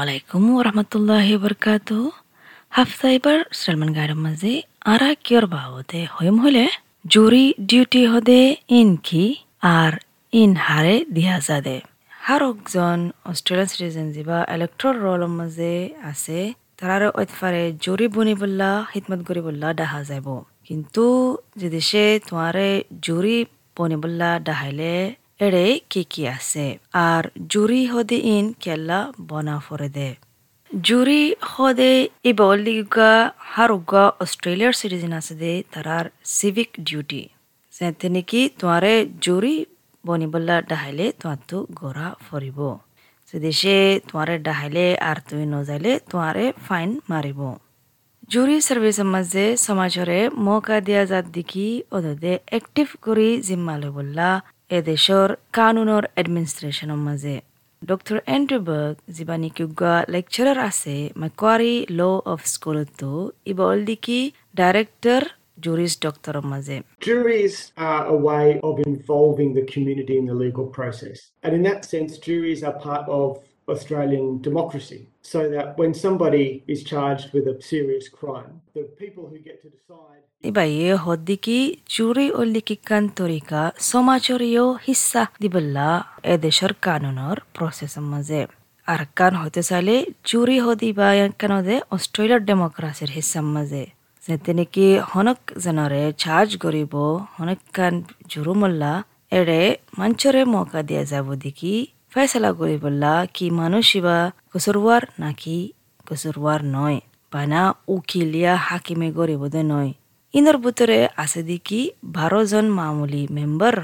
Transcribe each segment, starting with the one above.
আলাইকুম ওরহমতুল্লাহি বরকাত হাফতা এবার সলমান গায়ের মাঝে আরা কিয়র বাবদে হইম হলে জুরি ডিউটি হদে ইন কি আর ইন হারে দিয়া যাদে হার একজন অস্ট্রেলিয়ান সিটিজেন যিবা ইলেক্ট্রল ৰোলৰ মাঝে আছে তাৰাৰ ঐতফাৰে জুৰি বনিবল্লা হিদমত কৰিবল্লা ডাহা যাব কিন্তু যদি সে তোমাৰে জুৰি বনিবল্লা ডাহাইলে এড়ে কি কি আছে? আর জুরি হদে ইন কেল্লা বনা ফরে দে জুরি হদে ইবা লিগা হারুগা অস্ট্রেলিয়ার সিটিজেন আছে দে, তারার সিভিক ডিউটি। যেতে নেকি তোমারে জুরি বনিবল্লা ডাহাইলে তোমারতো গড়া ফরিব। যদি সে তোমারে ডাহাইলে আর তুমি নজাইলে তোমারে ফাইন মারিব। জুরি সার্ভিস মাঝে সমাজরে মৌকা দিয়া যাত দেখি ওদে এক্টিভ করি জিম্মা লবল্লা ಎದೆಶೋರ್ Kanunor Administration ಮಜೆ ಡಾಕ್ಟರ್ ಎಂಟ್ರಿಬರ್ಗ್ ಜಿಬಾನಿ ಕ್ಯುಗ್ಗ ಲೆಕ್ಚರರ್ ಆಸೆ ಮಕ್ವಾರಿ ಲೋ ಆಫ್ ಸ್ಕೂಲ್ ಇತ್ತು ಇಬ ಒಲ್ದಿಕಿ director juries doctor Maze. Juries are a way of involving the community in the legal process. And in that sense, juries are part of Australian democracy. So that when somebody is charged with a serious crime, the people who get to decide. হদ্দিকি jury অল্লিকি কান তৰিকা সমাজৰীয় হিস্সা দিবল্লা এদেশৰ কানুনৰ processor মাজে আর কান হতে চাইলে জুরি হদি বা কানদে অস্ট্রেলিয়ার ডেমোক্রাসির হিসাব মাঝে যেতে নাকি হনক জনরে চার্জ করিব হনক কান জুরুমল্লা এড়ে মঞ্চরে মৌকা দিয়া যাব দেখি ফেসলা করিবল্লা কি মানুষ বা কসুরওয়ার নাকি কসুরওয়ার নয়? বানা উকিলিয়া হাকিমে গরিবদে নয়? ইনর ভিতরে আছে দেখি বারো জন মামুলি মেম্বার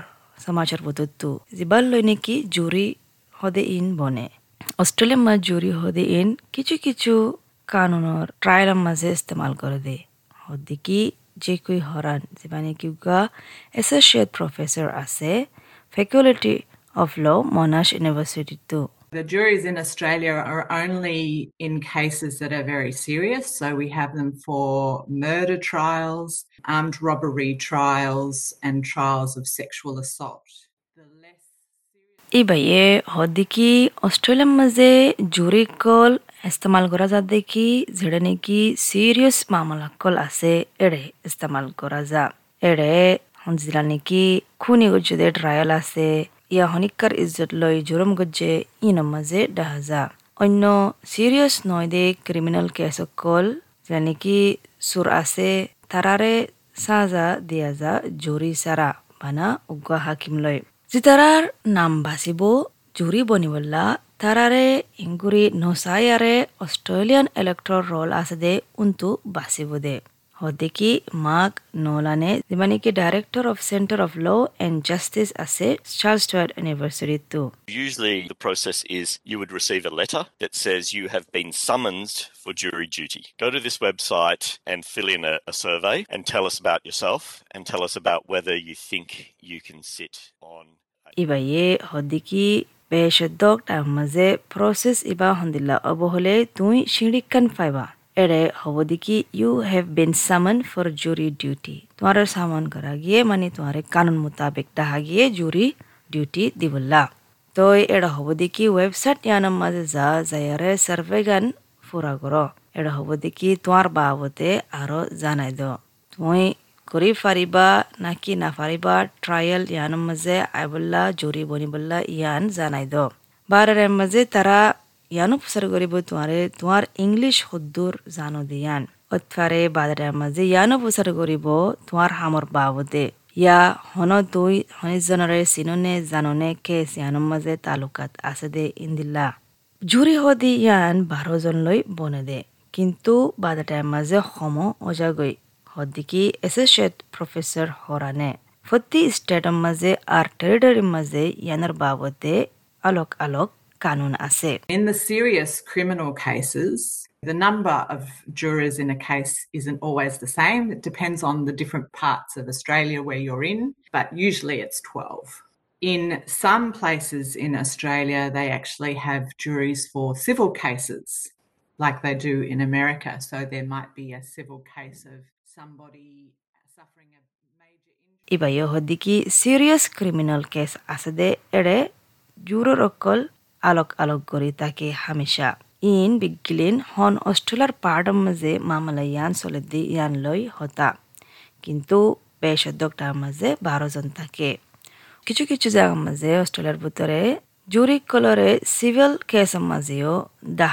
সমাজের বুতত্তু যিবার লই নাকি জুরি হদে ইন বনে। অস্ট্রেলিয়ার মাঝ জুরি হদে ইন কিছু কিছু কানুনের ট্রায়ালের মাঝে ইস্তেমাল করে দে। হদ্দিকি যে কুই হরান যিবানি কিউগা এসোসিয়েট প্রফেসর আছে ফেকুলিটি অফ ল মনাশ ইউনিভার্সিটিতো The juries in Australia are only in cases that are very serious. So we have them for murder trials, armed robbery trials, and trials of sexual assault. ইবাইয়ে হদ্দিকি অস্ট্রেলিয়ার মাঝে জুরি call ইস্তেমাল করা যা দেখি যেটা নাকি সিরিয়াস মামলা কল আছে এড়ে ইস্তেমাল করা যা এড়ে হঞ্জিলা নাকি খুনি গজ্জুদে ট্রায়াল আছে ইয়া হনিকার ইজ্জত লই জুরম গজ্জে ইনম মাঝে ডাহাজা। অন্য সিরিয়াস নয় দে ক্রিমিনাল কেস কল যা নাকি সুর আছে তারারে সাজা দিয়া যা জুরি সারা, বানা উগ্গা হাকিম লয় যিতারার নাম বাচিব জুৰি বনিবল্লা তাৰাৰে ইংগুৰি নচায়াৰে অষ্ট্ৰেলিয়ান ইলেক্ট্ৰৰ ৰল আছে দে, উন্তু বাচিব দে। হদেকি মাক নলানে যিমানে কি director of centre of law and justice আছে Charles Stuart ইউনিভাৰ্চিটিতো Usually, the process is you would receive a letter that says you have been summoned for jury duty. Go to this website and fill in a, a survey and tell us about yourself and tell us about whether you think you can sit on. A ইবাইয়ে হদিকি বেশদ্দক তাৰ মাজে process Iba হন্দিল্লা of হলে তুই শিৰিকান পাইবা এৰে হ'ব দেখি you have been সামন for জুৰি ডিউটি তোমাৰ সামন কৰা গিয়ে মানে তোমাৰ কানুন মোতাবেক তাহা গিয়ে জুৰি ডিউটি দিবল্লা তই এৰা হ'ব দেখি ৱেবছাইট ইয়ানৰ মাজে যা যায়াৰে সাৰ্ভে গান ফুৰা কৰ এৰা হ'ব দেখি তোমাৰ বাবতে আৰু জানাই দ। তুই কৰি পাৰিবা নাকি নাপাৰিবা ট্ৰায়েল ইয়ানৰ মাজে আইবল্লা জুৰি বনিবল্লা ইয়ান জানাই দ। বাৰেৰে মাজে তাৰা ইয়ানো প্ৰচাৰ কৰিব তোমাৰে, তোমাৰ ইংলিছ শুদ্ধৰ জানো দিয়ান। অথফাৰে বাদাৰে মাজে ইয়ানো প্ৰচাৰ কৰিব তোমাৰ হামৰ বাবদে ইয়া হন দুই হনিজনৰে চিননে জাননে কেছ ইয়ানৰ মাজে তালুকাত আছে দে ইন্দিল্লা। জুৰি হদি ইয়ান বাৰজনলৈ বনে দে। কিন্তু বাদাটাৰ মাজে সম অজাগৈ। হদ্দিকি এছ'চিয়েট প্ৰফেচৰ হৰানে। ফতি ষ্টেটৰ মাজে আৰু টেৰিটৰীৰ মাজে ইয়ানৰ বাবদে আলোক আলোক কানুন আছে In the serious criminal cases, the number of jurors in a case isn't always the same. It depends on the different parts of Australia where you're in, but usually it's 12. In some places in Australia, they actually have juries for civil cases, like they do in America. So there might be a civil case of somebody suffering a major injury. ইবাইয়ে হদ্দিকি সিৰিয়াছ criminal case আছে দে এৰে জুৰৰ অকল আলোক আলোক কৰি তাকে হামেশা। In বিগিলিন হন অষ্ট্ৰেলিয়াৰ পাৰ্টৰ মাজে মামলা ইয়ান চলে দি ইয়ান লৈ হতা। কিন্তু বেশদ্দকটার মাঝে বারো জন থাকে। কিছু কিছু জায়গার মাঝে অস্ট্রেলিয়ার ভিতরে জুরি কলরে সিভিল কেসের মাঝেও যা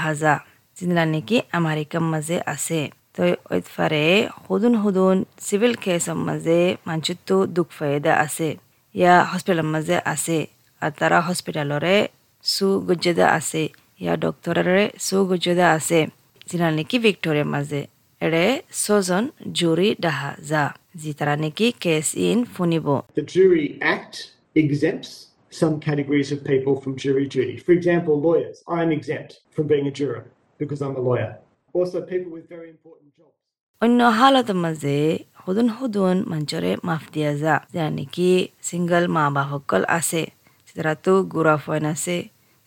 যেগুলা নাকি আমেরিকার মাঝে আছে। তো ওইফারে হুদুন হুদুন সিভিল কেসের মাঝে মানুষতো দুঃখ ফায়দা আছে। ইয়া হসপিটালের মাঝে আছে, আর তারা হসপিটালরে সু গুজ্জদা আছে ইয়া ডক্টরেৰে সু গুজ্জদা আছে যেটা নাকি ভিক্টোরিয়ার মাঝে এৰে ছজন জুৰি ডাহা যা যি তারা নাকি case in ফুনিব The Jury Act exempts some categories of people from jury duty. For example, lawyers. I am exempt from being a juror because I'm a lawyer. Also, people with very important jobs. অন্য হালতৰ মাজে সুদুন সুদুন মঞ্চৰে মাফ দিয়া যা যা নেকি single মা বাসকল আছে তাৰাতো গুড়া ফইন আছে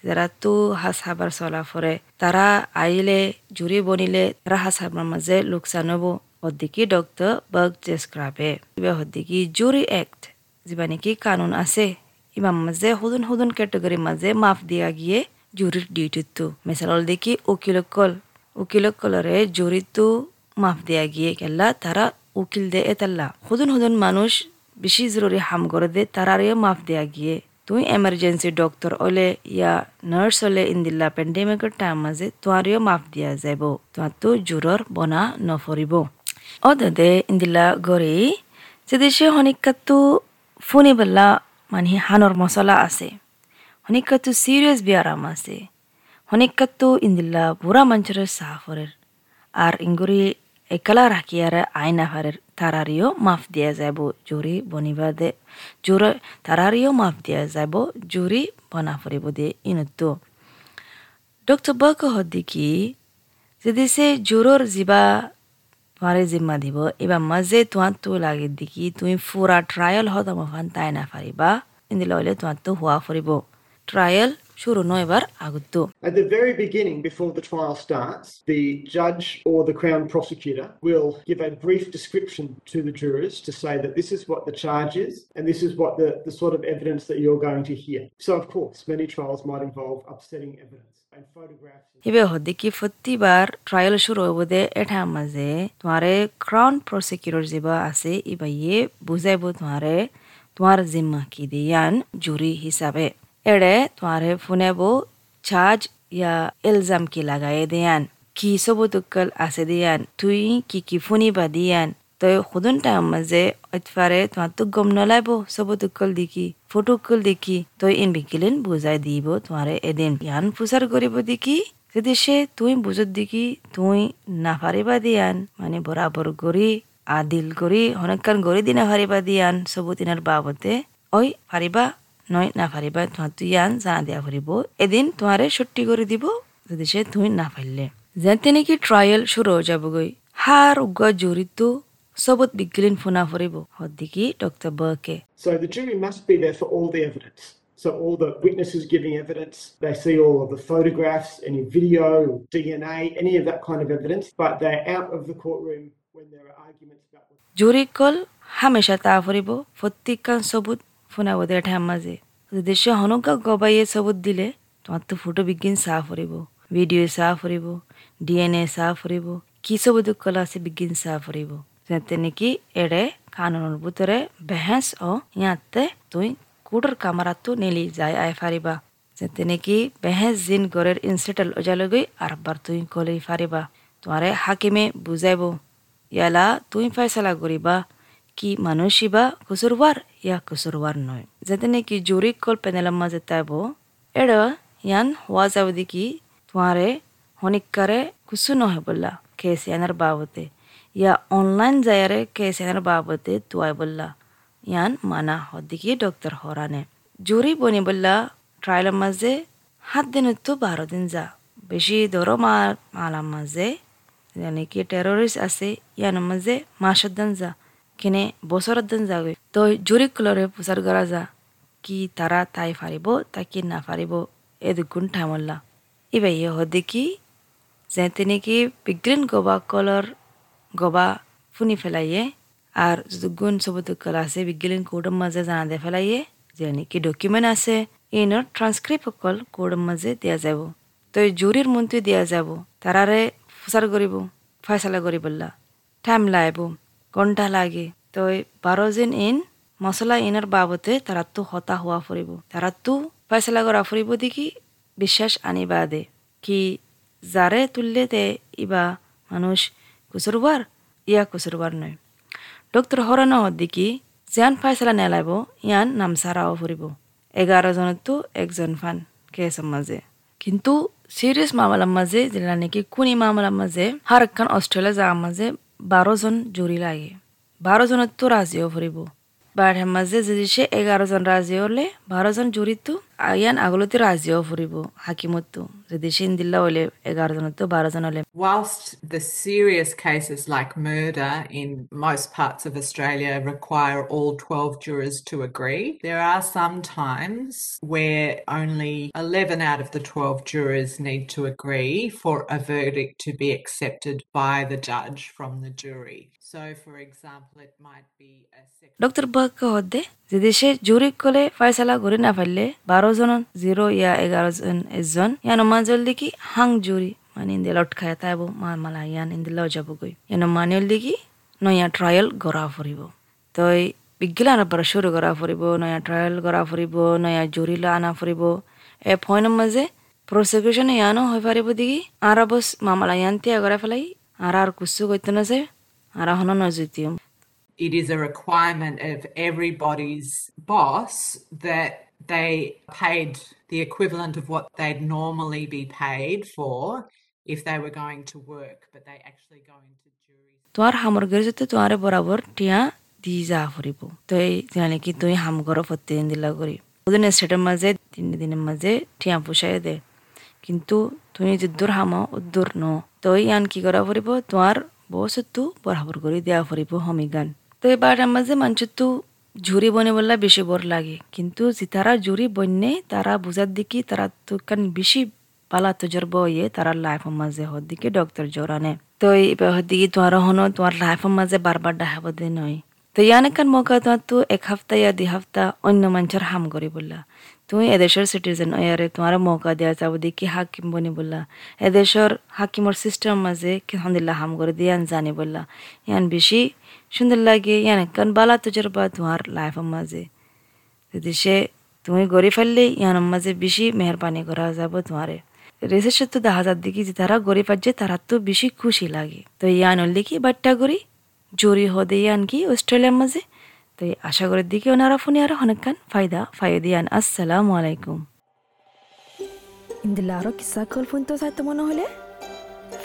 তাৰাতো হাজ হাবাৰ চলা ফুৰে তারা আইলে জুৰি বনিলে তারা হাস হাবাৰ মাজে লোকচান হ'ব হদ্দিকি ডক্টৰ বগ জেছক্ৰাবে কিবা হদ্দিকি জুৰি এক্ট, যিবা নেকি কানুন আছে। ইমাৰ মাজে সুদুন সুদুন কেটেগৰীৰ মাজে মাফ দিয়া গিয়ে জুৰিৰ ডিউটিটো মেচালৰ দেখি উকিলকল উকিলকলৰে জুৰিটো মাফ দিয়া গিয়ে কেলা তারা উকিল দে এতাল্লা। হুদুন হুদুন মানুষ বেশি জরুরি হাম করে দে তারারিও মাফ দেয়া গিয়ে। তুই এমার্জেন্সি ডক্টর হলে ইয়া নার্স হলে ইন্দিল্লা পেন্ডেমিকের টাইম মাঝে তোমারিও মাফ দিয়া যাব তোমার তো জোরর বনা নফরিব ও দাদে ইন্দিল্লা গড়ি যে দেশে হনিকাতো ফুনিবেলা মানে হানর মশলা আছে হনিকাতো সিরিয়াস বিয়ারাম আছে হনিকাতো ইন্দিল্লা বুড়া মঞ্চরের সাফরের আর ইঙ্গুরি একলা রাখিয়ারে আইনা হারের তারারিও মাফ দিয়া যাব জুরি বনিবা দে জোর তারারিও মাফ দিয়া যাব জুরি বনা ফুরিব দে ইনতো ডক্টর বক হদ্দিকি যদি সে জোরর যিবা তোমারে জিম্মা দিব এবার মাঝে তোমার তো লাগে দেখি তুমি ফুরা ট্রায়াল হত তাই না পারিবা ইন্দিলা হইলে তোমার তো হওয়া ফুরিব ট্রায়াল শুরু নয় এবার আগতো At the very beginning, before the trial starts, the judge or the Crown prosecutor will give a brief description to the jurors to say that this is what the charge is and this is what the, the sort of evidence that you're going to hear. So, of course, many trials might involve upsetting evidence. ইবে হদ্দিকি প্রতিবার trial শুরু হব দে এটা মাঝে তোমারে crown prosecutor যেবা আছে ইবা ইয়ে বুঝাইব তোমারে তোমার জিম্মা কি দিয়ান জুরি হিসাবে এড়ে তোমারে ফুনেব চার্জ ইয়া ইলজাম কি লাগাই দিয়ান কি সবুতুকল আছে দিয়ান তুই কি কি ফুনিবা দিয়ান তই খুদন টাইম অতফারে তোমার তো গম নলাইব সবুতুকল দেখি ফটোকল দেখি তই ইন বিকিলেন বুঝাই দিব তোমারে এদিন ইয়ান ফুসার করিব দেখি যদি সে তুই বুঝত দেখি তুই না পারিবা দিয়ান মানে বরাবর করি আদিল করি অনেকক্ষণ গড়ি দিনা পারিবা দিয়ান সবু দিনের বাবতে ওই পারিবা নয় না পারিবা তোমার তুই ইয়ান জানা দিয়া ফুরিব এদিন তোমারে ছুটি করে দিব যদি সে তুই না পারলে যেতে নাকি ট্রায়াল শুরু হয়ে যাবগৈ হার উগ্র জড়িত সবত বিগলিন ফুনা ফুরিব হদ্দিকি ডক্টর বকে So, the jury must be there for all the evidence. So, all the witnesses giving evidence, they see all of the photographs, any video, DNA, any of that kind of evidence, but they're out of the courtroom when there are arguments about what জুৰিকল হামেশা তা ফুৰিব প্ৰত্যেকখন চবুত ঠাম মাজে যদি সে হনুকা গবাইয়ে চবুত দিলে তোমার তো ফটো বিজ্ঞান চাহ ফুৰিব ভিডিঅ' চাহ ফুৰিব ডি এন এ চাহ ফুৰিব কি চবুত কলা আছে বিজ্ঞান চাহ ফুৰিব যেতে নেকি এৰে কানুনৰ ভিতৰে বেহেঁচ অ ইয়াতে তুই কুটৰ কামাৰাতো নেলি যাই আই ফাৰিবা যেতে নেকি বেহেঁচ জিন গড়ের ইনসেটেল ওজালগৈ আরবার তুই কলেই ফারিবা। তোমারে হাকিমে বুজাইব ইয়ালা তুই ফয়সলা করিবা, কি মানুষই বা কুসুরবার ইয়া কুসুরবার নয় যাতে নাকি জুরি কল পেনেলাম মাঝে তাইব এড় ইয়ান হওয়া যাব দেখি তোমারে হনিকারে কুসু নহে বললা কেস ইয়ানার বাবতে ইয়া অনলাইন যায়ারে কেস ইয়ানার বাবতে তুয়াই বললা ইয়ান মানা হদ্দিকি ডক্টর হরানে জুরি বনি বললা ট্রায়ালের মাঝে সাত দিন তো বারো দিন যা বেশি ধরো মা মালার মাঝে মানে কি টেররিস্ট আছে ইয়ানোর মাঝে মাসের দিন যা কেনে বছৰত যেন যাওঁ তই জুৰি কলৰে প্ৰচাৰ কৰা যা কি তাৰা তাই ফাৰিব তাই কি নাফাৰিব এ দুগুণ ঠামল্লা ইবাই এই হদি কি যে তেনেকৈ বিগ্ৰীণ গবা কলৰ গবা শুনি পেলাইয়ে আৰু দুগুণ চবতে কল আছে বিগ্ৰীণ কৌডৰ মাজে জানা দে পেলাইয়ে যে নেকি ডকুমেণ্ট আছে এনৰ ট্ৰান্সক্ৰিপ্ট অকল কৌডৰ মাজে দিয়া যাব তই জুৰিৰ মনটো দিয়া যাব তাৰাৰে প্ৰচাৰ কৰিব ফাইচালা কৰিবলা টাইম লাগিব ঘণ্টা লাগে। তই বাৰজন ইন মছলা ইনৰ বাবতে তাৰাতো হতা হোৱা ফুৰিব। তাৰাতো ফয়চলা কৰা ফুৰিব দেখি বিশ্বাস আনিবা দে। কি যাৰে তুললে তে ইবা মানুষ কুচুরবার ইয়া কুচুরবার নয়। ডক্টর হরণ দেখি যান ফাইসলা নেলাইব ইয়ান নামসারাও ফুরিব এগারো জনতো একজন ফান কেসের মাঝে কিন্তু সিরিয়াস মামলার মাঝে যেটা নাকি কোনি মামলার মাঝে হার একখান অস্ট্রেলিয়া যাওয়ার মাঝে বারো জন জুরি লাগে বারো জনের তো রাজিও ফুরিব বাঢ়ে মাঝে যদি সে এগারো জন রাজি হলে বারো জন জুরিতো ইয়ান আগলতে রাজিও ফুরিব হাকিমতো যদি সে দিল্লা হলে এগারো জন তো বারো জন হলে Whilst the serious cases like murder in most parts of Australia require all 12 jurors to agree, there are some times where only 11 out of the 12 jurors need to agree for a verdict to be accepted by the judge from the jury. So, for example, it might be a second. Doctor বাক্য হদ্দে যদি সে জুরি কলে ফয়সালা করে না পারলে বারো জন zero ইয়া এগারো জন এজন। ইয়ান মাজল দেখি হাং জুরি মানে ইন্দে লট খায় তাইব মাল মালা ইয়ান ইন্দে লও যাব ইয়ান মানিল দেখি নয়া ট্রায়াল গড়া ফুরিব তই বিজ্ঞান পৰা শুরু করা ফুরিব নয়া ট্রায়াল করা ফুরিব নয়া জুরি লা আনা ফুরিব এ ফয়ন মাঝে প্রসিকিউশন ইয়ানো হৈ পাৰিব দেখি আর বস মামলা ইয়ান তিয়া করে ফেলাই আর আর কুসু কইতে না যে আর হন নজুতিয়ম it is a requirement of everybody's boss that they paid the equivalent of what they'd normally be paid for if they were going to work, but they actually go into jury. তোমার সামগ্রীর যাতে তোমার বরাবর টিয়া দি যা ফুরিব তই জানি কি তুই হাম করো প্রত্যেকদিন দিলা করি ওদিন স্টেটের মাঝে তিন দিনের মাঝে টিয়া পুষাই দে। কিন্তু তুমি যদ্দুর হাম উদ্দুর ন। তই ইয়ান কি করা ফুরিব তোমার বসতো বরাবর করে দেওয়া ফুরিব হমিগান তো এবার মাঝে মানুষতো ঝুরি বনে বললা বেশি বর লাগে। কিন্তু তারা জুরি বন্যে, তারা বুঝার দিকে তারা তো কান বেশি পালা তজরব ইয়ে তারা লাইফের মাঝে, হর দিকে ডক্টর জোরানে তো এবার দিকে তোমার হন, তোমার লাইফের মাঝে বারবার ডাহাব দে নয়। তো ইয়ান একান মৌকা তোমার তো এক হাফতা ইয়া দুই হাফতা অন্য মানুষের হাম করি বললা। তুমি এদেশের সিটিজেন ইয়ারে তোমার মৌকা দেওয়া যাব দেখি হাকিম বনি বললা। এদেশের হাকিমর সিস্টেম মাঝে কিহান্দিল্লা হাম করে দিয়ান জানি বললা। ইয়ান বেশি সুন্দর লাগে ইয়ান একান বালা তজরবা তোমার লাইফের মাঝে যদি সে তুমি গড়ি ফেললে ইয়ানোর মাঝে বেশি মেহরবানি করা যাব তোমারে রেসের তো দেখা যার দেখি যে তারা গড়ি পাচ্ছে তারা তো বেশি খুশি লাগে তো ইয়ান হলে কি বাট্টা করি জোরি হদে ইয়ান কি অস্ট্রেলিয়ার মাঝে তো আশা করি দিকে ওনারা ফোনে আর অনেকখান ফায়দা ফায়দি ইয়ান আসসালামু আলাইকুম ইন্দিলা আরও কিসা কল ফোন তো মনে হলে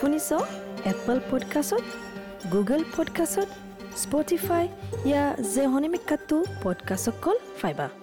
শুনিছ এপল পডকাষ্টত গুগল পডকাষ্টত স্পটিফাই ইয়া জেহনিমিক কাতু পডকাষ্টকল ফাইবা